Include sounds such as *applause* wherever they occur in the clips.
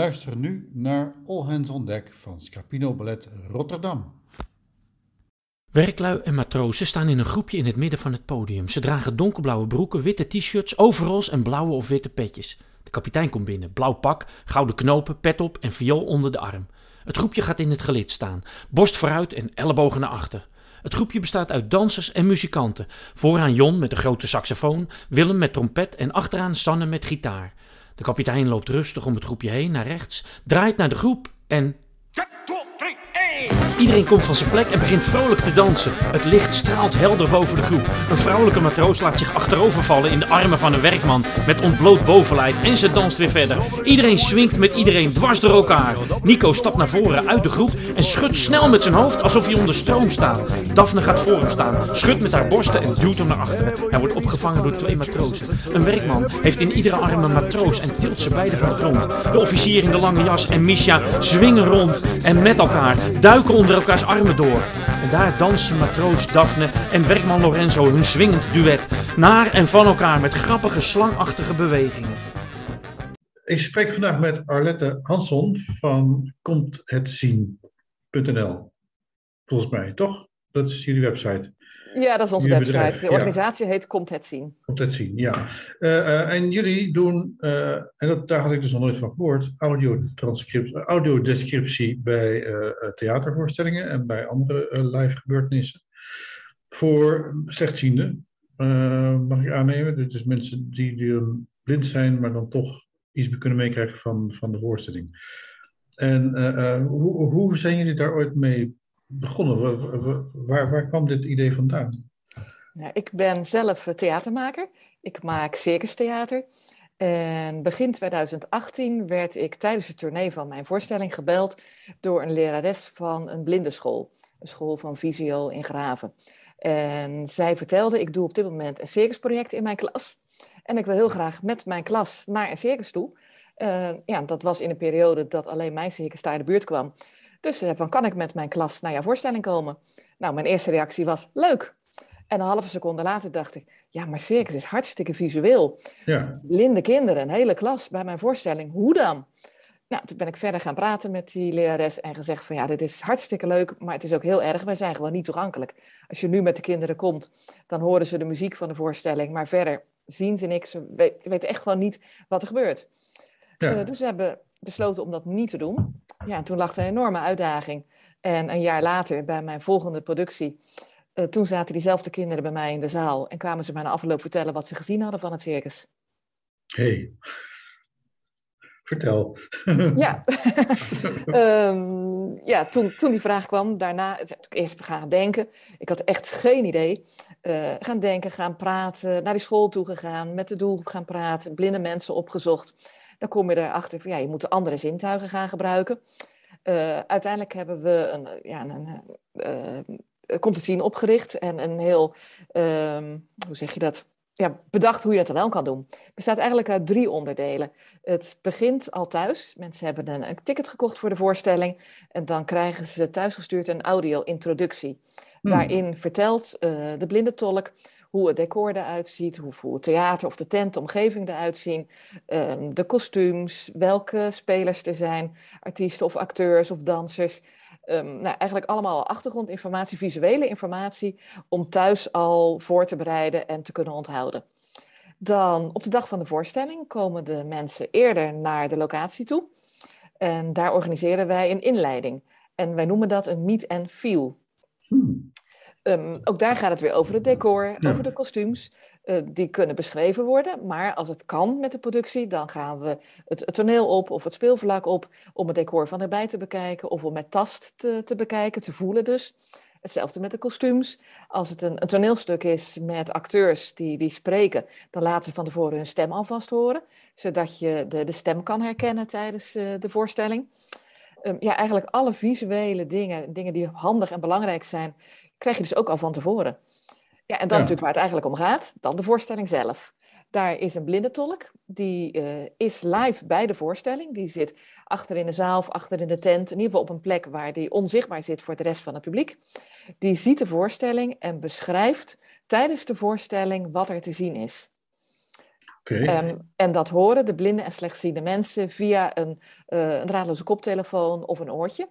Luister nu naar All Hands on Deck van Scapino Ballet Rotterdam. Werklui en matrozen staan in een groepje in het midden van het podium. Ze dragen donkerblauwe broeken, witte t-shirts, overalls en blauwe of witte petjes. De kapitein komt binnen, blauw pak, gouden knopen, pet op en viool onder de arm. Het groepje gaat in het gelid staan, borst vooruit en ellebogen naar achter. Het groepje bestaat uit dansers en muzikanten. Vooraan Jon met de grote saxofoon, Willem met trompet en achteraan Sanne met gitaar. De kapitein loopt rustig om het groepje heen naar rechts, draait naar de groep en Iedereen komt van zijn plek en begint vrolijk te dansen. Het licht straalt helder boven de groep. Een vrouwelijke matroos laat zich achterovervallen in de armen van een werkman met ontbloot bovenlijf en ze danst weer verder. Iedereen swingt met iedereen dwars door elkaar. Nico stapt naar voren uit de groep en schudt snel met zijn hoofd alsof hij onder stroom staat. Daphne gaat voor hem staan, schudt met haar borsten en duwt hem naar achteren. Hij wordt opgevangen door twee matrozen. Een werkman heeft in iedere arm een matroos en tilt ze beide van de grond. De officier in de lange jas en Misha zwingen rond en met elkaar duiken onder elkaars armen door. En daar dansen matroos Daphne en werkman Lorenzo hun zwingend duet. Naar en van elkaar met grappige slangachtige bewegingen. Ik spreek vandaag met Arlette Hansson van komthetzien.nl. Volgens mij, toch? Dat is jullie website. Ja, dat is onze website. de organisatie heet Komt het zien. Komt het zien, ja. Uh, uh, en jullie doen, uh, en dat, daar had ik dus nog nooit van gehoord, audiodescriptie bij theatervoorstellingen en bij andere live gebeurtenissen. Voor slechtzienden, mag ik aannemen. Dus mensen die, die blind zijn, maar dan toch iets kunnen meekrijgen van, van de voorstelling. En hoe, hoe zijn jullie daar ooit mee begonnen? Waar, waar kwam dit idee vandaan? Nou, ik ben zelf theatermaker. Ik maak circustheater. En begin 2018 werd ik tijdens de tournee van mijn voorstelling gebeld door een lerares van een blindenschool. Een school van Visio in Graven. En zij vertelde, ik doe op dit moment een circusproject in mijn klas. En ik wil heel graag met mijn klas naar een circus toe. Ja, dat was in een periode dat alleen mijn circus daar in de buurt kwam. Dus van, kan ik met mijn klas naar jouw voorstelling komen? Nou, mijn eerste reactie was, leuk. En een halve seconde later dacht ik, ja, maar circus is hartstikke visueel. Ja. Linde kinderen, een hele klas bij mijn voorstelling. Hoe dan? Nou, toen ben ik verder gaan praten met die lerares en gezegd van ja, dit is hartstikke leuk, maar het is ook heel erg. Wij zijn gewoon niet toegankelijk. Als je nu met de kinderen komt, dan horen ze de muziek van de voorstelling, maar verder zien ze niks. Ze weten echt gewoon niet wat er gebeurt. Ja. Uh, dus we hebben besloten om dat niet te doen. Ja, en toen lag er een enorme uitdaging. En een jaar later, bij mijn volgende productie, uh, toen zaten diezelfde kinderen bij mij in de zaal en kwamen ze mij na afloop vertellen wat ze gezien hadden van het circus. hey. vertel. Ja, um, *laughs* *laughs* ja toen, toen die vraag kwam, daarna, eerst gaan denken. Ik had echt geen idee. Uh, gaan denken, gaan praten, naar die school toe gegaan, met de doelgroep gaan praten, blinde mensen opgezocht dan kom je erachter van ja, je moet de andere zintuigen gaan gebruiken. Uh, uiteindelijk hebben we een, ja, een, uh, komt het zien opgericht en een heel, uh, hoe zeg je dat? Ja, bedacht hoe je dat dan wel kan doen. Het bestaat eigenlijk uit drie onderdelen. Het begint al thuis. Mensen hebben een, een ticket gekocht voor de voorstelling. En dan krijgen ze thuisgestuurd een audio-introductie. Hmm. Daarin vertelt uh, de blinde tolk hoe het decor eruit ziet, hoe het theater of de tent, de omgeving eruit zien, ehm, de kostuums, welke spelers er zijn, artiesten of acteurs of dansers. Um, nou, eigenlijk allemaal achtergrondinformatie, visuele informatie, om thuis al voor te bereiden en te kunnen onthouden. Dan op de dag van de voorstelling komen de mensen eerder naar de locatie toe. En daar organiseren wij een inleiding. En wij noemen dat een meet and feel. Hmm. Um, ook daar gaat het weer over het decor, over de kostuums. Uh, die kunnen beschreven worden, maar als het kan met de productie, dan gaan we het, het, toneel op of het speelvlak op om het decor van erbij te bekijken of om met tast te, te bekijken, te voelen dus. Hetzelfde met de kostuums. Als het een, een, toneelstuk is met acteurs die, die spreken, dan laten ze van tevoren hun stem alvast horen, zodat je de, de stem kan herkennen tijdens uh, de voorstelling. Um, ja, eigenlijk alle visuele dingen, dingen die handig en belangrijk zijn, krijg je dus ook al van tevoren. Ja, en dan natuurlijk waar het eigenlijk om gaat, dan de voorstelling zelf. Daar is een blinde tolk, die uh, is live bij de voorstelling. Die zit achter in de zaal of achter in de tent, in ieder geval op een plek waar die onzichtbaar zit voor de rest van het publiek. Die ziet de voorstelling en beschrijft tijdens de voorstelling wat er te zien is. Ehm, en dat horen de blinde en slechtziende mensen via een, uh, een draadloze koptelefoon of een oortje.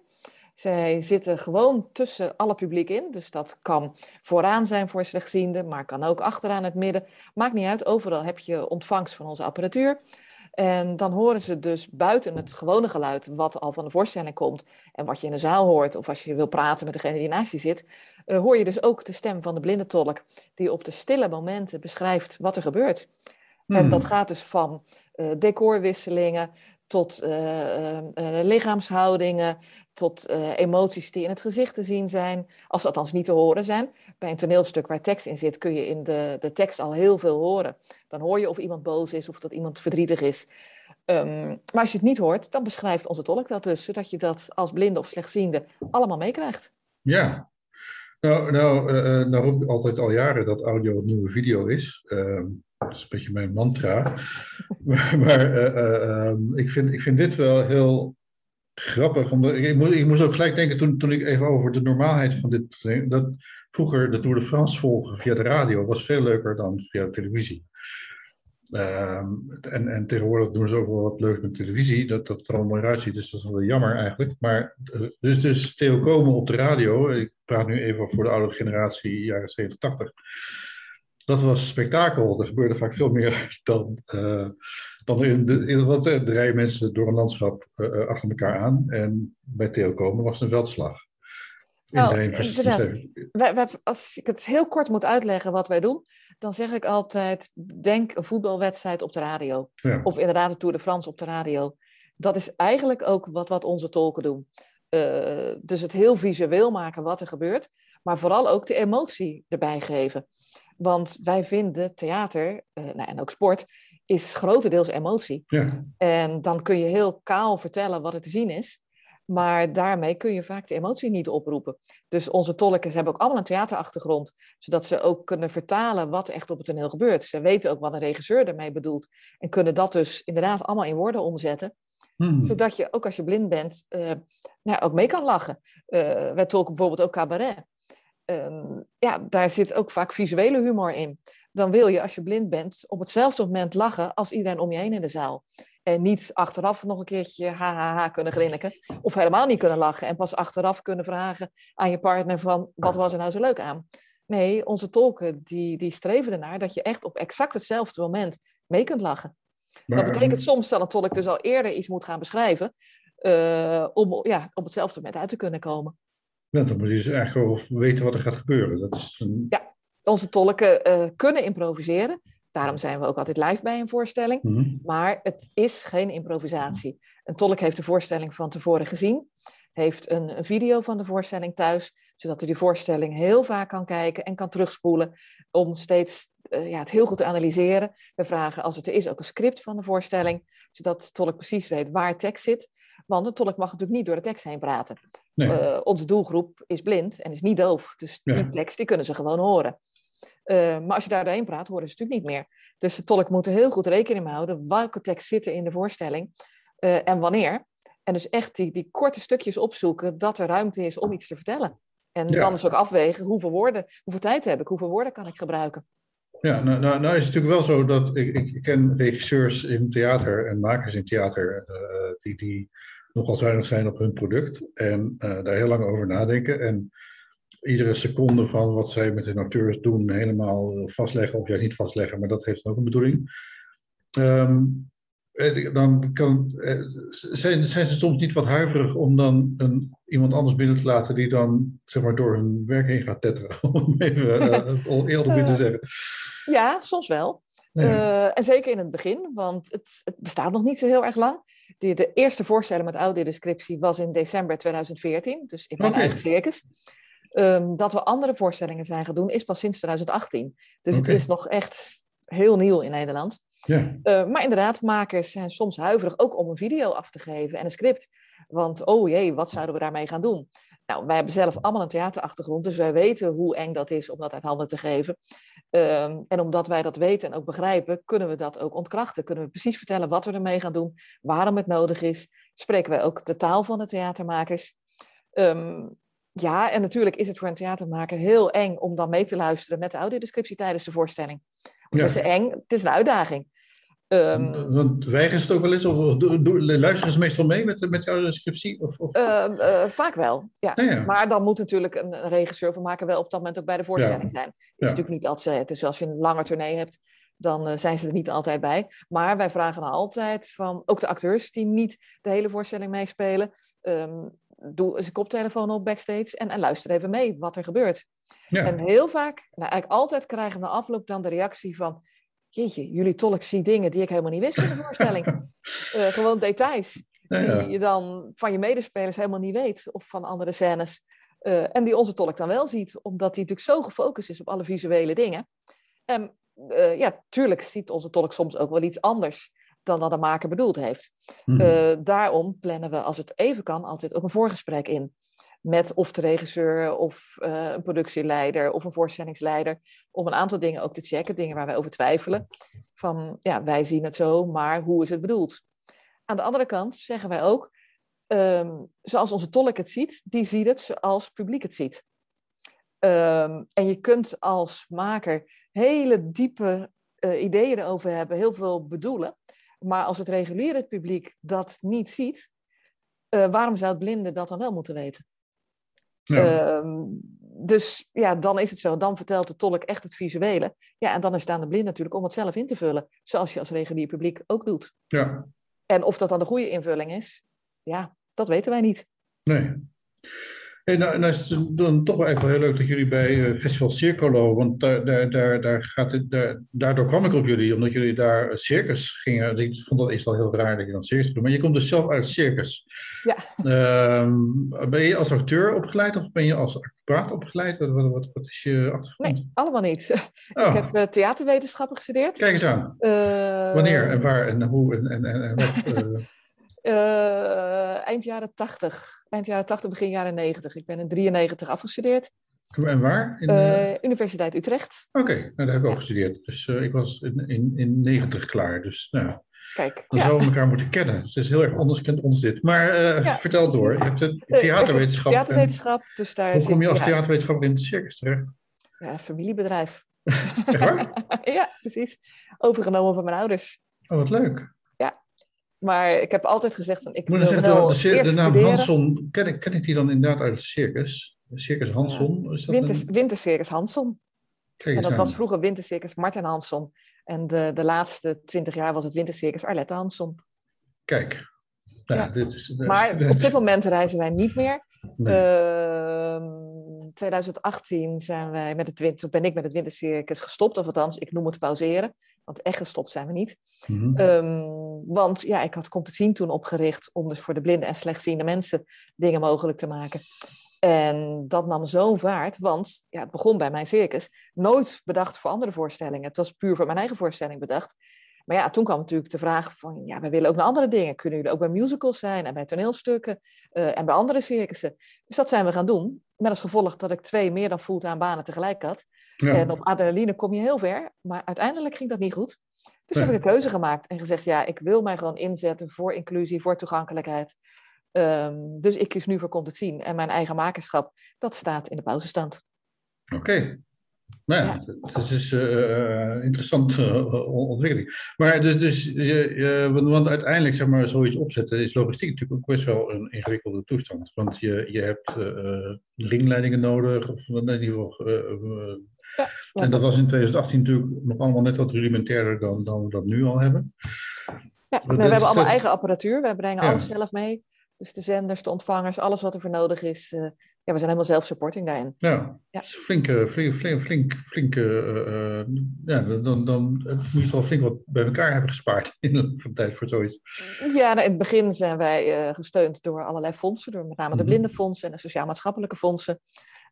Zij zitten gewoon tussen alle publiek in. Dus dat kan vooraan zijn voor slechtzienden, maar kan ook achteraan het midden. Maakt niet uit, overal heb je ontvangst van onze apparatuur. En dan horen ze dus buiten het gewone geluid, wat al van de voorstelling komt en wat je in de zaal hoort, of als je wil praten met degene die naast je zit, uh, hoor je dus ook de stem van de blinde tolk, die op de stille momenten beschrijft wat er gebeurt. En dat hmm. gaat dus van uh, decorwisselingen tot uh, lichaamshoudingen, tot emoties die in het gezicht te zien zijn, als althans niet te horen zijn. Bij een toneelstuk waar tekst in zit, kun je in de, de tekst al heel veel horen. Dan hoor je of iemand boos is of dat iemand verdrietig is. Um, maar als je het niet hoort, dan beschrijft onze tolk dat dus, zodat je dat als blinde of slechtziende allemaal meekrijgt. Ja, nou, nou, uh, nou roep ik altijd al jaren dat audio een nieuwe video is. Uh, dat is een beetje mijn mantra. *laughs* maar, maar uh, um, ik, vind, ik vind dit wel heel grappig. Omdat, ik, moest, ik moest ook gelijk denken toen, toen ik even over de normaalheid van dit. Dat vroeger de Tour de France volgen via de radio was veel leuker dan via de televisie. Um, en, en tegenwoordig doen ze ook wel wat leuks met televisie, dat dat er allemaal eruit ziet, dus dat is wel jammer eigenlijk. Maar dus, dus Theo Komen op de radio, ik praat nu even voor de oude generatie, jaren 70, 80 dat was spektakel. Er gebeurde vaak veel meer *laughs* dan, uh, dan in de, in, want er rijden mensen door een landschap uh, achter elkaar aan. En bij Theo Komen was het een veldslag. Oh, wij, wij, als ik het heel kort moet uitleggen wat wij doen, dan zeg ik altijd: denk een voetbalwedstrijd op de radio. Ja. Of inderdaad de Tour de France op de radio. Dat is eigenlijk ook wat, wat onze tolken doen. Uh, dus het heel visueel maken wat er gebeurt, maar vooral ook de emotie erbij geven. Want wij vinden theater, uh, nou, en ook sport, is grotendeels emotie. Ja. En dan kun je heel kaal vertellen wat er te zien is. Maar daarmee kun je vaak de emotie niet oproepen. Dus onze tolken hebben ook allemaal een theaterachtergrond, zodat ze ook kunnen vertalen wat echt op het toneel gebeurt. Ze weten ook wat een regisseur ermee bedoelt en kunnen dat dus inderdaad allemaal in woorden omzetten. Hmm. Zodat je, ook als je blind bent, uh, nou, ook mee kan lachen. Uh, wij tolken bijvoorbeeld ook cabaret. Ehm, ja, daar zit ook vaak visuele humor in. Dan wil je, als je blind bent, op hetzelfde moment lachen als iedereen om je heen in de zaal. En niet achteraf nog een keertje ha, ha, ha kunnen grinniken. Of helemaal niet kunnen lachen. En pas achteraf kunnen vragen aan je partner van, wat was er nou zo leuk aan? Nee, onze tolken die, die streven ernaar dat je echt op exact hetzelfde moment mee kunt lachen. dat betekent soms dat een tolk dus al eerder iets moet gaan beschrijven. Uh, om ja, op hetzelfde moment uit te kunnen komen. Ja, dan moet je dus eigenlijk weten wat er gaat gebeuren. Dat is een... Ja, onze tolken uh, kunnen improviseren. Daarom zijn we ook altijd live bij een voorstelling. Mm -hmm. Maar het is geen improvisatie. Een tolk heeft de voorstelling van tevoren gezien, heeft een, een, video van de voorstelling thuis, zodat hij die voorstelling heel vaak kan kijken en kan terugspoelen om steeds uh, ja, het heel goed te analyseren. We vragen als het er is ook een script van de voorstelling, zodat de tolk precies weet waar tekst zit. Want een tolk mag natuurlijk niet door de tekst heen praten. Nee. Uh, onze doelgroep is blind en is niet doof. Dus die ja. tekst die kunnen ze gewoon horen. Uh, maar als je daar doorheen praat, horen ze natuurlijk niet meer. Dus de tolk moet er heel goed rekening mee houden welke tekst zit er in de voorstelling uh, en wanneer. En dus echt die, die korte stukjes opzoeken dat er ruimte is om iets te vertellen. En ja. dan dus ook afwegen hoeveel woorden, hoeveel tijd heb ik, hoeveel woorden kan ik gebruiken. Ja, nou, nou, nou is het natuurlijk wel zo dat ik, ik ken regisseurs in theater en makers in theater uh, die, die nogal zuinig zijn op hun product en uh, daar heel lang over nadenken. En iedere seconde van wat zij met hun acteurs doen helemaal vastleggen, of ja, niet vastleggen, maar dat heeft ook een bedoeling. Um, dan kan, zijn, zijn ze soms niet wat huiverig om dan een, iemand anders binnen te laten die dan zeg maar, door hun werk heen gaat tetteren, *laughs* om even uh, eerder binnen te zeggen. Ja, soms wel. Uh, en zeker in het begin, want het, het, bestaat nog niet zo heel erg lang. De, de eerste voorstelling met audiodescriptie was in december 2014, dus in mijn okay. eigen circus. Um, dat we andere voorstellingen zijn gaan doen, is pas sinds 2018. Dus okay. het is nog echt heel nieuw in Nederland. Ja. Uh, maar inderdaad, makers zijn soms huiverig ook om een video af te geven en een script. Want oh jee, wat zouden we daarmee gaan doen? Nou, wij hebben zelf allemaal een theaterachtergrond, dus wij weten hoe eng dat is om dat uit handen te geven. Um, en omdat wij dat weten en ook begrijpen, kunnen we dat ook ontkrachten. Kunnen we precies vertellen wat we ermee gaan doen, waarom het nodig is. Spreken wij ook de taal van de theatermakers. Um, ja, en natuurlijk is het voor een theatermaker heel eng om dan mee te luisteren met de audiodescriptie tijdens de voorstelling. Ja. is het eng? Het is een uitdaging. Ehm, Want weigeren ze het ook wel eens? Of, luisteren ze meestal mee met, met jouw scriptie? Of, of? Ehm, eh, vaak wel, ja. Ja, ja. Maar dan moet natuurlijk een, een regisseur van maken wel op dat moment ook bij de voorstelling zijn. Is Ja. natuurlijk niet altijd. Dus als je een lange tournee hebt, dan eh, zijn ze er niet altijd bij. Maar wij vragen altijd van, ook de acteurs die niet de hele voorstelling meespelen, ehm, doe eens een koptelefoon op backstage en, en luister even mee wat er gebeurt. En heel vaak, nou eigenlijk altijd krijgen we na afloop dan de reactie van, jeetje, jullie tolk zie dingen die ik helemaal niet wist in de *laughs* voorstelling. Eh, gewoon details die ja. je dan van je medespelers helemaal niet weet of van andere scènes. Eh, en die onze tolk dan wel ziet, omdat hij natuurlijk zo gefocust is op alle visuele dingen. En eh, ja, tuurlijk ziet onze tolk soms ook wel iets anders dan dat de maker bedoeld heeft. Mhm. Daarom plannen we, als het even kan, altijd ook een voorgesprek in. Met of de regisseur, of eh, een productieleider, of een voorstellingsleider. Om een aantal dingen ook te checken, dingen waar wij over twijfelen. Van, ja, wij zien het zo, maar hoe is het bedoeld? Aan de andere kant zeggen wij ook, ehm, zoals onze tolk het ziet, die ziet het zoals het publiek het ziet. Ehm, en je kunt als maker hele diepe eh, ideeën erover hebben, heel veel bedoelen. Maar als het reguliere publiek dat niet ziet, eh, waarom zou het blinde dat dan wel moeten weten? Ja. Ehm, dus ja, dan is het zo. Dan vertelt de tolk echt het visuele. Ja, en dan is het aan de blind natuurlijk om het zelf in te vullen. Zoals je als regulier publiek ook doet. ja. En of dat dan de goede invulling is, ja, dat weten wij niet. Nee. Hey, nou, nou is het dan toch wel even heel leuk dat jullie bij eh, Festival Circolo, want daar, daar, daar, daar gaat het, daar, daardoor kwam ik op jullie, omdat jullie daar eh, circus gingen. Dus Ik vond dat eerst al heel raar dat je dan circus doet, maar je komt dus zelf uit circus. Ja. Ehm, ben je als acteur opgeleid of ben je als acrobaat opgeleid? Wat, wat, wat, wat is je achtergrond? Nee, allemaal niet. *laughs* Oh, Ik heb eh, theaterwetenschappen gestudeerd. Kijk eens aan. Wanneer en waar en hoe en, en, en, en wat? Eh, eind jaren 80. Eind jaren 80, begin jaren 90. Ik ben in 93 afgestudeerd. en waar? In, eh, Eh, Universiteit Utrecht. Oké, nou, daar heb ik ook gestudeerd. Dus ik was in, in, in 90 klaar. Dus nou, Kijk, dan ja. zouden we elkaar moeten kennen. Dus het is heel erg anders kent ons dit. Maar Ja, vertel door. Je hebt Eh, theaterwetenschap. Theaterwetenschap, dus daar hoe kom je als theaterwetenschapper in het circus terecht? Ja, familiebedrijf. *laughs* *laughs* Ja, precies. Overgenomen van mijn ouders. Oh, wat leuk. Maar ik heb altijd gezegd van ik wil wel de, de, cir- eerst de naam studeren. Hanson, ken ik, ken ik die dan inderdaad uit het circus? Circus Hanson? Is dat Winters, een... Wintercircus Hansson. Kijk En dat was vroeger Wintercircus Martin Hansson. En de, de laatste twintig jaar was het Wintercircus Arlette Hansson. Kijk. Nou, Ja. dit is, Maar op dit moment reizen wij niet meer. Nee. Ehm 2018 zijn wij met het winter, ben ik met het Wintercircus gestopt. Of althans, ik noem het pauzeren. Want echt gestopt zijn we niet. Mhm. Ehm, want ja, ik had Komt het Zien toen opgericht om dus voor de blinde en slechtziende mensen dingen mogelijk te maken. En dat nam zo'n vaart, want ja, het begon bij mijn circus. Nooit bedacht voor andere voorstellingen. Het was puur voor mijn eigen voorstelling bedacht. Maar ja, toen kwam natuurlijk de vraag van, ja, wij willen ook naar andere dingen. Kunnen jullie ook bij musicals zijn en bij toneelstukken eh, en bij andere circussen? Dus dat zijn we gaan doen. Met als gevolg dat ik twee meer dan fulltime banen tegelijk had. ja. En op adrenaline kom je heel ver, maar uiteindelijk ging dat niet goed. Dus Nee. heb ik een keuze gemaakt en gezegd, ja, ik wil mij gewoon inzetten voor inclusie, voor toegankelijkheid. Ehm, dus ik kies nu voor Komt het Zien. En mijn eigen makerschap, dat staat in de pauzestand. Oké. Nou ja, dat is een interessante on- ontwikkeling. Maar dus, dus want, want uiteindelijk, zeg maar, zoiets opzetten is logistiek natuurlijk ook best wel een ingewikkelde toestand. Want je, je hebt eh, eh, ringleidingen nodig, of in ieder geval. eh, eh, Ja, en dat was in 2018 natuurlijk nog allemaal net wat rudimentairder dan, dan we dat nu al hebben. Ja, nee, we hebben allemaal eigen apparatuur. Wij brengen alles zelf mee. Dus de zenders, de ontvangers, alles wat er voor nodig is. eh, ja, we zijn helemaal zelf-supporting daarin. Ja, Ja. dus flinke, flink, flink, flink, flinke, eh, eh, ja, dan, dan moet je wel flink wat bij elkaar hebben gespaard *laughs* in de tijd voor zoiets. Ja, nou, in het begin zijn wij eh, gesteund door allerlei fondsen, door met name de Mhm. Blindenfonds en de sociaal-maatschappelijke fondsen.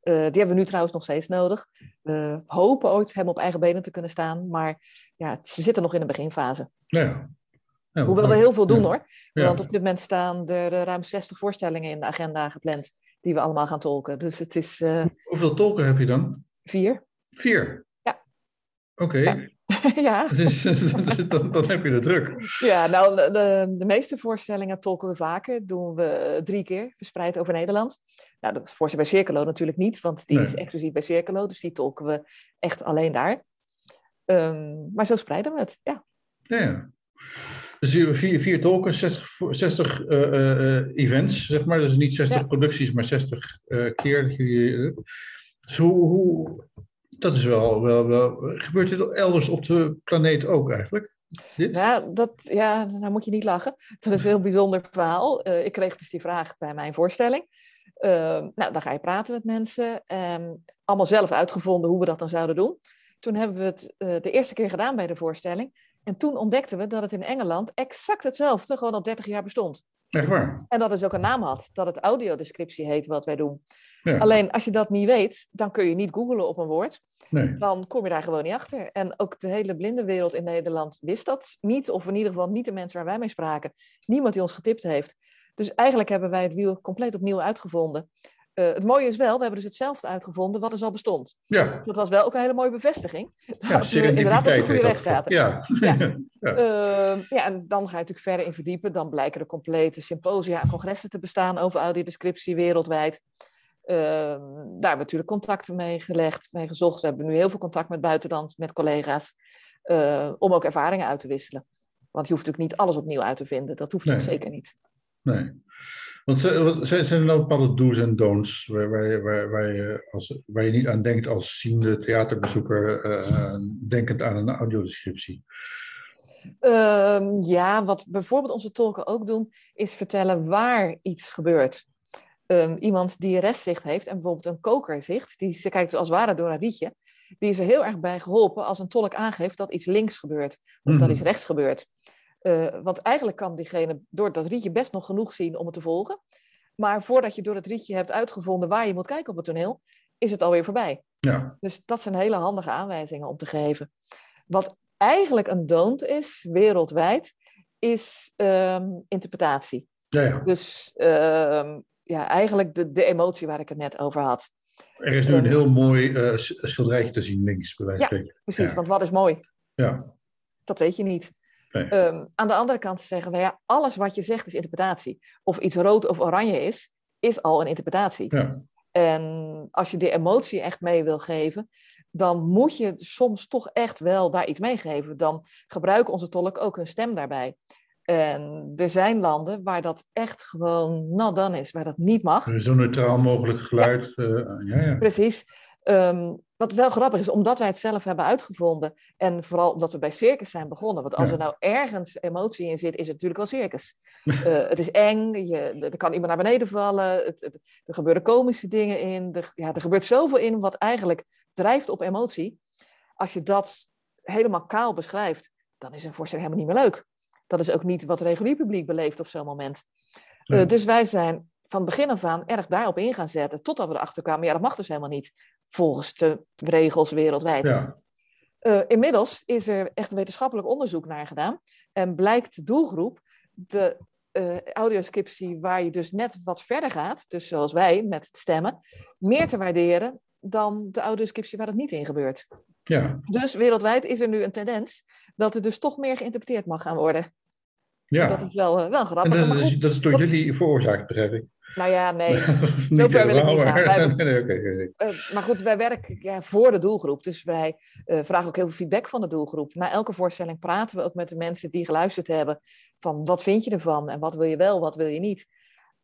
Die hebben we nu trouwens nog steeds nodig. We hopen ooit helemaal op eigen benen te kunnen staan, maar ja, het- we zitten nog in de beginfase. Ja, ja. Hoewel we heel veel doen Ja. hoor. Want op dit moment staan er ruim 60 voorstellingen in de agenda gepland, die we allemaal gaan tolken. Dus het is eh, Hoeveel tolken heb je dan? vier. Vier? Ja. Oké, Ja. *laughs* ja. *laughs* dus, dan, dan heb je de druk. Ja, nou, de, de, meeste voorstellingen tolken we vaker. Doen we eh, drie keer, verspreid over Nederland. Nou, de voorstelling bij Circelo natuurlijk niet, want die Nee. is exclusief bij Circelo. Dus die tolken we echt alleen daar. Ehm, maar zo spreiden we het, ja. Ja, ja. Dus hier vier, vier tolken, 60, voor- 60 eh, eh, eh, events, zeg maar. Dus niet 60 Ja. producties, maar 60 eh, keer. Dus hoe, hoe, dat is wel, wel, wel. Gebeurt dit elders op de planeet ook eigenlijk? Dit? Nou, dat, ja, nou moet je niet lachen. Dat is een heel bijzonder verhaal. Ik kreeg dus die vraag bij mijn voorstelling. Ehm, nou, dan ga je praten met mensen. Ehm, allemaal zelf uitgevonden hoe we dat dan zouden doen. Toen hebben we het de eerste keer gedaan bij de voorstelling. En toen ontdekten we dat het in Engeland exact hetzelfde, gewoon al 30 jaar bestond. Echt waar? En dat het ook een naam had, dat het audiodescriptie heet wat wij doen. Ja. Alleen als je dat niet weet, dan kun je niet googlen op een woord. Nee. Dan kom je daar gewoon niet achter. En ook de hele blindenwereld in Nederland wist dat niet. Of in ieder geval niet de mensen waar wij mee spraken. Niemand die ons getipt heeft. Dus eigenlijk hebben wij het wiel compleet opnieuw uitgevonden. Eh, het mooie is wel, we hebben dus hetzelfde uitgevonden wat er al bestond. Ja, Dat was wel ook een hele mooie bevestiging. *laughs* ja Dat we inderdaad op de goede weg zaten. *laughs* Ja. Ja. Ehm, ja, en dan ga je natuurlijk verder in verdiepen. Dan blijken er complete symposia en congressen te bestaan over audiodescriptie wereldwijd. Ehm, daar hebben we natuurlijk contacten mee gelegd, mee gezocht. We hebben nu heel veel contact met buitenland, met collega's, eh, om ook ervaringen uit te wisselen. Want je hoeft natuurlijk niet alles opnieuw uit te vinden. Dat hoeft Nee. natuurlijk zeker niet. Nee. Want zijn, zijn er nou bepaalde do's en don'ts waar, waar, je- waar, waar, je als, waar je niet aan denkt als ziende theaterbezoeker, eh, denkend aan een audiodescriptie? Ehm, ja, wat bijvoorbeeld onze tolken ook doen, is vertellen waar iets gebeurt. Ehm, iemand die restzicht heeft en bijvoorbeeld een kokerzicht, die ze kijkt als het ware door een rietje, die is er heel erg bij geholpen als een tolk aangeeft dat iets links gebeurt of dat Mhm. iets rechts gebeurt. Eh, want eigenlijk kan diegene door dat rietje best nog genoeg zien om het te volgen. Maar voordat je door het rietje hebt uitgevonden waar je moet kijken op het toneel, is het alweer voorbij. Ja, Dus dat zijn hele handige aanwijzingen om te geven. Wat eigenlijk een don't is, wereldwijd, is ehm, interpretatie. ja, ja. Dus ehm, ja, eigenlijk de, de emotie waar ik het net over had. Er is nu een heel mooi s- schilderijtje te zien links, bij wijze van spreken. Precies, Ja. want wat is mooi? Ja, Dat weet je niet. Nee. Ehm, aan de andere kant zeggen we, ja, alles wat je zegt is interpretatie. Of iets rood of oranje is, is al een interpretatie. ja. En als je de emotie echt mee wil geven, dan moet je soms toch echt wel daar iets meegeven. Dan gebruiken onze tolk ook hun stem daarbij. En er zijn landen waar dat echt gewoon not done is, waar dat niet mag. Zo neutraal mogelijk geluid. eh, ja, ja. Precies. Ehm, wat wel grappig is, omdat wij het zelf hebben uitgevonden en vooral omdat we bij circus zijn begonnen. Want als er nou ergens emotie in zit, is het natuurlijk wel circus. Eh, het is eng, je, er kan iemand naar beneden vallen, het, het- er gebeuren komische dingen in. Er, ja, er gebeurt zoveel in wat eigenlijk drijft op emotie. Als je dat helemaal kaal beschrijft, dan is een voorstelling helemaal niet meer leuk. Dat is ook niet wat het regulier publiek beleeft op zo'n moment. Eh, dus wij zijn van begin af aan erg daarop in gaan zetten, totdat we erachter kwamen, ja, dat mag dus helemaal niet, volgens de regels wereldwijd. ja. Eh, inmiddels is er echt wetenschappelijk onderzoek naar gedaan en blijkt de doelgroep, de eh audioscriptie waar je dus net wat verder gaat, dus zoals wij met het stemmen, meer te waarderen dan de audioscriptie waar het niet in gebeurt. ja. Dus wereldwijd is er nu een tendens dat er dus toch meer geïnterpreteerd mag gaan worden. ja. Dat is wel, eh, wel En grappig. dat, Maar is, goed, dat is door jullie veroorzaakt, begrijp ik. Nou ja, nee. *laughs* Zover wil ik niet gaan. Wij *laughs* nee. Eh, maar goed, wij werken ja, voor de doelgroep. Dus wij eh, vragen ook heel veel feedback van de doelgroep. Na elke voorstelling praten we ook met de mensen die geluisterd hebben. Van wat vind je ervan en wat wil je wel, wat wil je niet.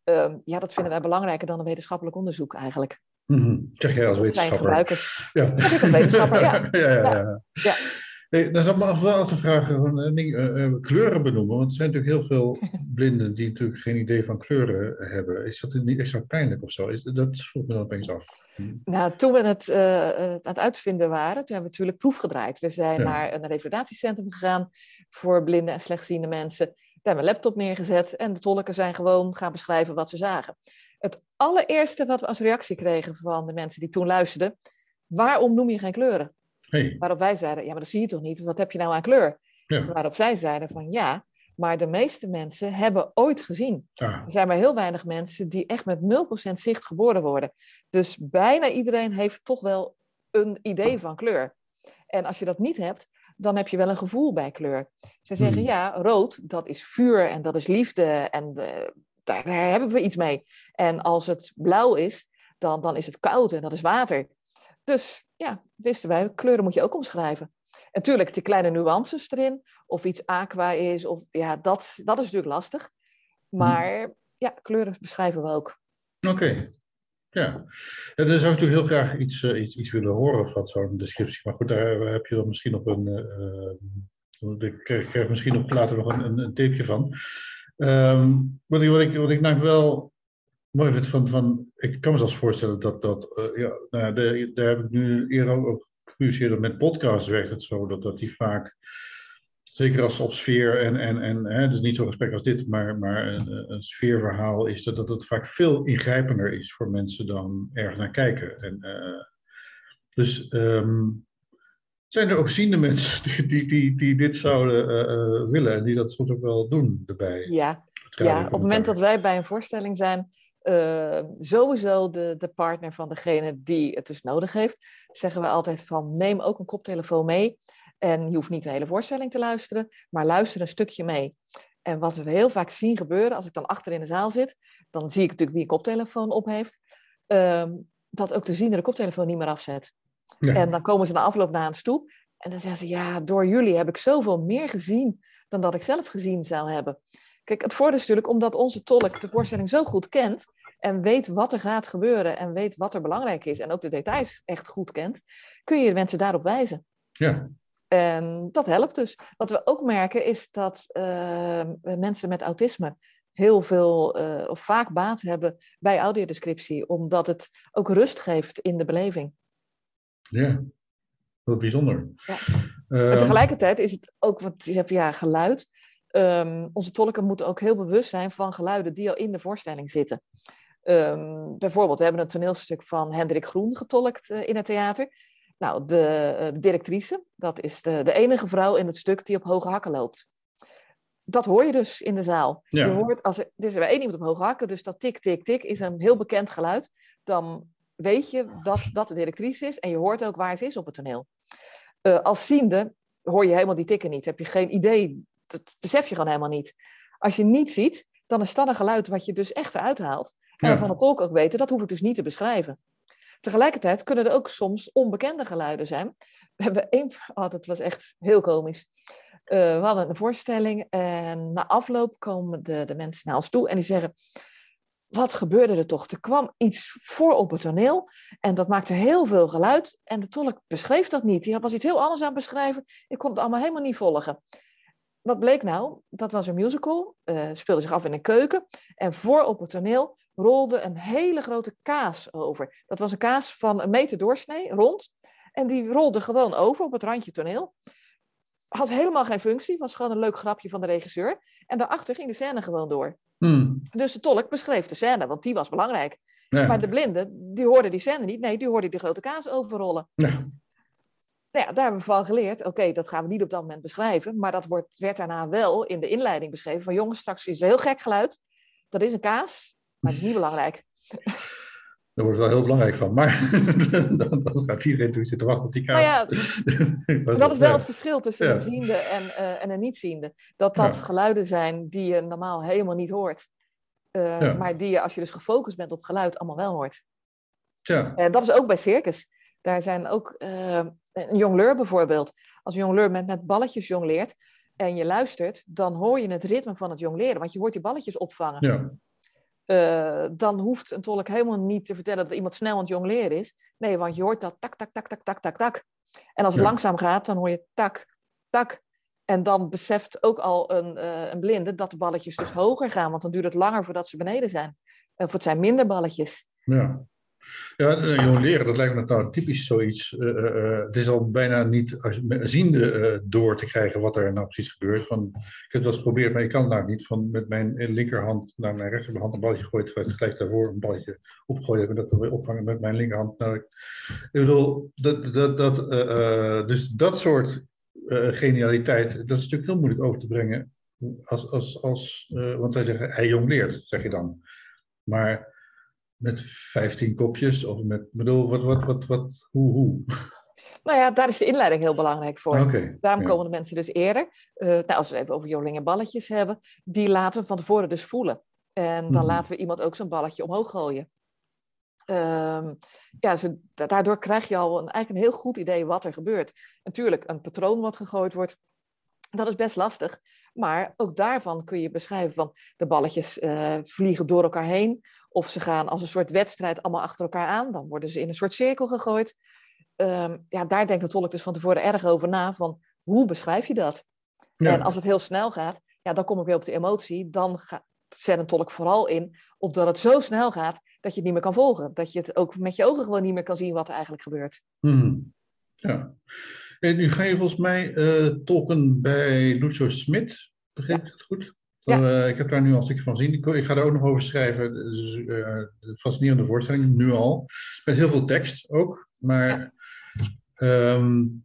Ehm, ja, dat vinden wij belangrijker dan een wetenschappelijk onderzoek eigenlijk. Mhm. Zeg jij als Dat zijn wetenschapper. gebruikers. Ja. Zeg ik als wetenschapper, *laughs* ja. ja, ja, Ja. ja. Dan zou ik me af wel te vragen van eh, eh, eh, kleuren benoemen. Want er zijn natuurlijk heel veel *laughs* blinden die natuurlijk geen idee van kleuren hebben. Is dat niet extra pijnlijk of zo? Is, dat vroeg me dan opeens af. Nou, toen we het aan het uitvinden waren, toen hebben we natuurlijk proef gedraaid. We zijn Ja. naar een revalidatiecentrum gegaan voor blinde en slechtziende mensen. Daar hebben we een laptop neergezet en de tolken zijn gewoon gaan beschrijven wat ze zagen. Het allereerste wat we als reactie kregen van de mensen die toen luisterden, waarom noem je geen kleuren? Hey, Waarop wij zeiden, ja, maar dat zie je toch niet? Wat heb je nou aan kleur? ja. Waarop zij zeiden van ja, maar de meeste mensen hebben ooit gezien. Ah, Er zijn maar heel weinig mensen die echt met 0% zicht geboren worden. Dus bijna iedereen heeft toch wel een idee van kleur. En als je dat niet hebt, dan heb je wel een gevoel bij kleur. Ze zeggen Hmm. ja, rood, dat is vuur en dat is liefde en eh, daar, daar hebben we iets mee. En als het blauw is, dan, dan is het koud en dat is water. Dus ja, wisten wij, kleuren moet je ook omschrijven. En natuurlijk, die kleine nuances erin, of iets aqua is, of ja, dat, dat is natuurlijk lastig. Maar ja, kleuren beschrijven we ook. Oké. Ja, en dan zou ik natuurlijk heel graag iets, uh, iets, iets willen horen van zo'n descriptie. Maar goed, daar heb je dan misschien nog een. Uh, ik krijg misschien nog later nog een, een, een tapeje van. Um, wat, ik, wat, ik, wat ik nou wel mooi vind van, van. Ik kan me zelfs voorstellen dat. dat uh, ja, nou, de, daar heb ik nu eerder ook gepubliceerd. Met podcasts werkt het zo dat, dat die vaak zeker als op sfeer en, en, en hè, dus niet zo'n gesprek als dit, maar, maar een, een sfeerverhaal is dat, dat het vaak veel ingrijpender is voor mensen dan ergens naar kijken. En, uh, dus um, zijn er ook ziende mensen die, die, die, dit zouden uh, willen en die dat soms ook wel doen erbij? Ja, ja op het moment dat wij bij een voorstelling zijn, uh, sowieso de, de partner van degene die het dus nodig heeft, zeggen we altijd van neem ook een koptelefoon mee. En je hoeft niet de hele voorstelling te luisteren, maar luister een stukje mee. En wat we heel vaak zien gebeuren, als ik dan achter in de zaal zit, dan zie ik natuurlijk wie een koptelefoon op heeft, um, dat ook de ziende de koptelefoon niet meer afzet. Ja. En dan komen ze na afloop naar ons toe en dan zeggen ze, ja, door jullie heb ik zoveel meer gezien dan dat ik zelf gezien zou hebben. Kijk, het voordeel is natuurlijk omdat onze tolk de voorstelling zo goed kent en weet wat er gaat gebeuren en weet wat er belangrijk is en ook de details echt goed kent, kun je de mensen daarop wijzen. Ja. En dat helpt dus. Wat we ook merken is dat uh, mensen met autisme heel veel uh, of vaak baat hebben bij audiodescriptie, omdat het ook rust geeft in de beleving. Ja, wat bijzonder. Ja. Uh, en tegelijkertijd is het ook, wat je hebt, ja, geluid. Um, onze tolken moeten ook heel bewust zijn van geluiden die al in de voorstelling zitten. Um, bijvoorbeeld, we hebben een toneelstuk van Hendrik Groen getolkt uh, in het theater. Nou, de, de, directrice, dat is de, de enige vrouw in het stuk die op hoge hakken loopt. Dat hoor je dus in de zaal. Ja. Je hoort, als er, er is er één iemand op hoge hakken, dus dat tik, tik, tik is een heel bekend geluid. Dan weet je dat dat de directrice is en je hoort ook waar ze is op het toneel. Uh, als ziende hoor je helemaal die tikken niet. Heb je geen idee, dat besef je gewoon helemaal niet. Als je niet ziet, dan is dat een geluid wat je dus echt eruit haalt. En ja. van de tolk ook weten, dat hoef ik dus niet te beschrijven. Tegelijkertijd kunnen er ook soms onbekende geluiden zijn. We hebben één, *laughs* oh, dat was echt heel komisch. Uh, we hadden een voorstelling en na afloop komen de, de mensen naar ons toe en die zeggen: Wat gebeurde er toch? Er kwam iets voor op het toneel en dat maakte heel veel geluid. En de tolk beschreef dat niet. Die was iets heel anders aan het beschrijven. Ik kon het allemaal helemaal niet volgen. Wat bleek nou? Dat was een musical, uh, speelde zich af in een keuken. En voor op het toneel rolde een hele grote kaas over. Dat was een kaas van een meter doorsnee, rond. En die rolde gewoon over op het randje toneel. Had helemaal geen functie, was gewoon een leuk grapje van de regisseur. En daarachter ging de scène gewoon door. Hmm. Dus de tolk beschreef de scène, want die was belangrijk. Ja. Maar de blinde, die hoorde die scène niet. Nee, die hoorde die grote kaas overrollen. Ja. Nou ja, daar hebben we van geleerd. Oké, okay, dat gaan we niet op dat moment beschrijven. Maar dat wordt, werd daarna wel in de inleiding beschreven. Van jongens, straks is er heel gek geluid. Dat is een kaas, maar het is niet belangrijk. Daar wordt het wel heel belangrijk van. Maar *laughs* dan, gaat iedereen toe zitten wachten op die kaas. Nou ja, *laughs* dat is wel het verschil tussen ja. een ziende en, uh, en een niet-ziende. Dat dat ja. geluiden zijn die je normaal helemaal niet hoort. Uh, ja. Maar die je, als je dus gefocust bent op geluid, allemaal wel hoort. Ja. En dat is ook bij circus. Daar zijn ook uh, een jongleur bijvoorbeeld. Als een jongleur met, met balletjes jongleert en je luistert, dan hoor je het ritme van het jongleren. Want je hoort die balletjes opvangen. Ja. Uh, dan hoeft een tolk helemaal niet te vertellen dat iemand snel aan het jongleren is. Nee, want je hoort dat tak, tak, tak, tak, tak, tak, tak. En als het ja. langzaam gaat, dan hoor je tak, tak. En dan beseft ook al een, uh, een blinde dat de balletjes dus hoger gaan. Want dan duurt het langer voordat ze beneden zijn. Of het zijn minder balletjes. Ja. Ja, jong leren, dat lijkt me nou typisch zoiets. Uh, uh, het is al bijna niet ziende door te krijgen wat er nou precies gebeurt. Van, ik heb het wel eens geprobeerd, maar ik kan het nou niet. Van met mijn linkerhand naar mijn rechterhand een balletje gooien, terwijl ik gelijk daarvoor een balletje opgegooid heb en dat weer opvangen met mijn linkerhand. Nou, ik, bedoel, dat, dat, dat, dus dat soort genialiteit, dat is natuurlijk heel moeilijk over te brengen. Als, als, als, want hij zegt, hij jong leert, zeg je dan. Maar met 15 kopjes? Of met, bedoel, wat, wat, wat, wat, hoe, hoe? Nou ja, daar is de inleiding heel belangrijk voor. Okay, Daarom ja. komen de mensen dus eerder. Uh, nou, als we het even over joling en balletjes hebben, die laten we van tevoren dus voelen. En dan Mhm. laten we iemand ook zo'n balletje omhoog gooien. Ehm, ja, zo, daardoor krijg je al een, eigenlijk een heel goed idee wat er gebeurt. Natuurlijk, een patroon wat gegooid wordt, dat is best lastig. Maar ook daarvan kun je beschrijven van de balletjes uh, vliegen door elkaar heen. Of ze gaan als een soort wedstrijd allemaal achter elkaar aan. Dan worden ze in een soort cirkel gegooid. Ehm, ja, daar denkt de tolk dus van tevoren erg over na. Van hoe beschrijf je dat? En als het heel snel gaat, ja, dan kom ik weer op de emotie. Dan ga, zet een tolk vooral in opdat het zo snel gaat dat je het niet meer kan volgen. Dat je het ook met je ogen gewoon niet meer kan zien wat er eigenlijk gebeurt. Hmm. Ja. En nu ga je volgens mij uh, tolken bij Lucio Smit. Begrijp ik het goed? Ja. Uh, ik heb daar nu al een stukje van zien. Ik, ik ga er ook nog over schrijven. Dus, uh, fascinerende voorstelling, nu al. Met heel veel tekst ook. Maar ja. um,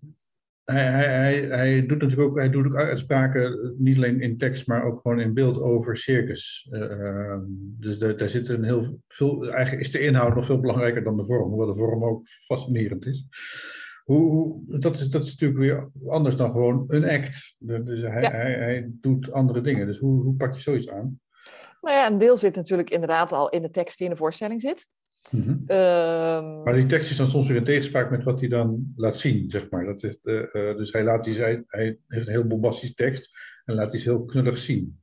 hij, hij, hij, hij, doet natuurlijk ook, hij doet ook uitspraken, niet alleen in tekst, maar ook gewoon in beeld over circus. Uh, dus de, daar zit een heel veel, eigenlijk is de inhoud nog veel belangrijker dan de vorm, hoewel de vorm ook fascinerend is. Hoe, dat, is, dat is natuurlijk weer anders dan gewoon een act. Dus hij, hij, hij doet andere dingen. Dus hoe, hoe pak je zoiets aan? Nou ja, een deel zit natuurlijk inderdaad al in de tekst die in de voorstelling zit. Mm maar die tekst is dan soms weer in tegenspraak met wat hij dan laat zien, zeg maar. Dat is, uh, uh, dus hij, laat die, hij, hij heeft een heel bombastische tekst en laat die heel knullig zien.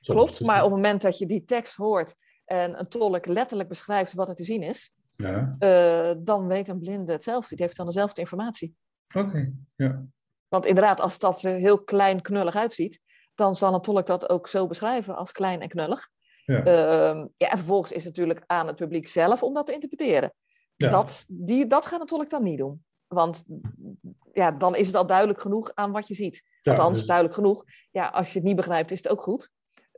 Klopt, maar op het moment dat je die tekst hoort en een tolk letterlijk beschrijft wat er te zien is, ja. uh, dan weet een blinde hetzelfde. Die heeft dan dezelfde informatie. Oké, ja. Want inderdaad, als dat er heel klein knullig uitziet, dan zal een tolk dat ook zo beschrijven als klein en knullig. Ja. Uh, ja, en vervolgens is het natuurlijk aan het publiek zelf om dat te interpreteren. Ja. Dat, die, dat gaat een tolk dan niet doen. Want ja, dan is het al duidelijk genoeg aan wat je ziet. Ja, Althans, dus... duidelijk genoeg. Ja, als je het niet begrijpt, is het ook goed.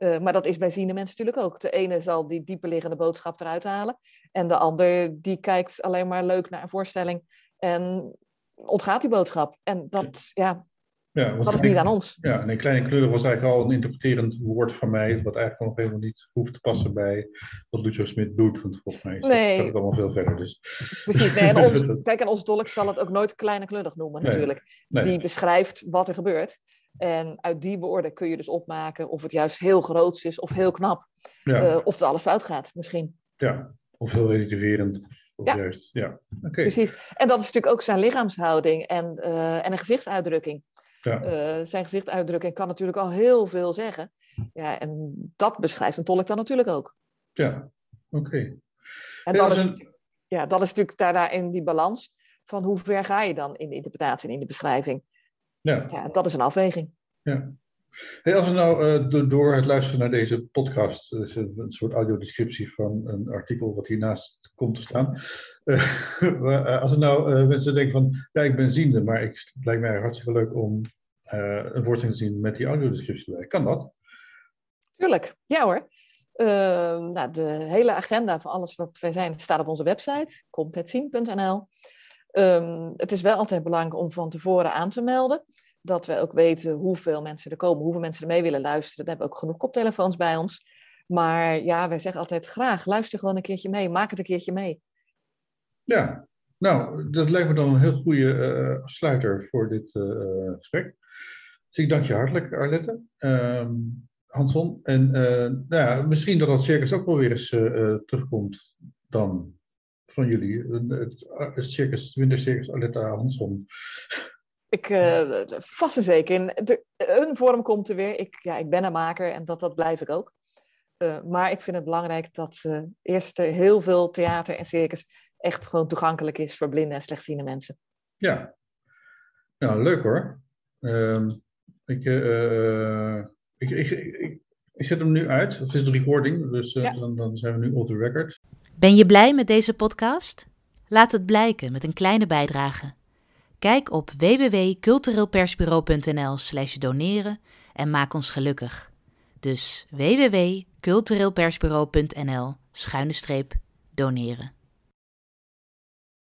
Uh, maar dat is bij ziende mensen natuurlijk ook. De ene zal die dieperliggende boodschap eruit halen. En de ander die kijkt alleen maar leuk naar een voorstelling. En ontgaat die boodschap. En dat, ja, ja, dat is niet aan ons. Ja, en kleine kleuren was eigenlijk al een interpreterend woord van mij, wat eigenlijk nog helemaal niet hoeft te passen bij wat Lucio Smit doet. Want volgens mij nee. gaat het allemaal veel verder. Dus. Precies, nee, en *laughs* ons, kijk, en onze tolk zal het ook nooit kleine kleurig noemen, natuurlijk. Die beschrijft wat er gebeurt. En uit die woorden kun je dus opmaken of het juist heel groot is of heel knap. Ja. Uh, of het alles fout gaat, misschien. Ja, of heel relativerend. Of ja. juist, ja. Okay. Precies. En dat is natuurlijk ook zijn lichaamshouding en, uh, en een gezichtsuitdrukking. Ja. Uh, zijn gezichtsuitdrukking kan natuurlijk al heel veel zeggen. Ja, en dat beschrijft een tolk dan natuurlijk ook. Ja, oké. En dat, is, een... ja, dat is natuurlijk daarna in die balans van hoe ver ga je dan in de interpretatie en in de beschrijving. Ja. ja dat is een afweging. Ja. Hey, als we nou uh, door het luisteren naar deze podcast, dus een soort audiodescriptie van een artikel wat hiernaast komt te staan. *laughs* Uh, als er nou mensen denken van, ja, ik ben ziende, maar ik, het lijkt mij hartstikke leuk om een voorstelling te zien met die audiodescriptie erbij. Kan dat? Tuurlijk, ja hoor. Ehm, nou, de hele agenda van alles wat wij zijn staat op onze website, komthetzien.nl. Um, het is wel altijd belangrijk om van tevoren aan te melden dat we ook weten hoeveel mensen er komen, hoeveel mensen er mee willen luisteren. We hebben ook genoeg koptelefoons bij ons. Maar ja, wij zeggen altijd graag, luister gewoon een keertje mee, maak het een keertje mee. Ja, nou, dat lijkt me dan een heel goede uh, sluiter voor dit uh, gesprek. Dus ik dank je hartelijk, Arlette. Uh, Hanson. En nou ja, misschien dat dat circus ook wel weer eens terugkomt dan van jullie. Het, circus, wintercircus Arlette Hanson. Ik, uh, vast en zeker. In de, een vorm komt er weer. Ik, ja, ik ben een maker en dat, dat blijf ik ook. Uh, maar ik vind het belangrijk dat uh, eerst heel veel theater en circus echt gewoon toegankelijk is voor blinde en slechtziende mensen. Ja, nou leuk hoor. Ehm, ik, ik, ik, ik, ik, zet hem nu uit. Het is de recording, dus ja. dan, dan zijn we nu on the record. Ben je blij met deze podcast? Laat het blijken met een kleine bijdrage. Kijk op www.cultureelpersbureau.nl/slash doneren en maak ons gelukkig. Dus www.cultureelpersbureau.nl schuine streep doneren.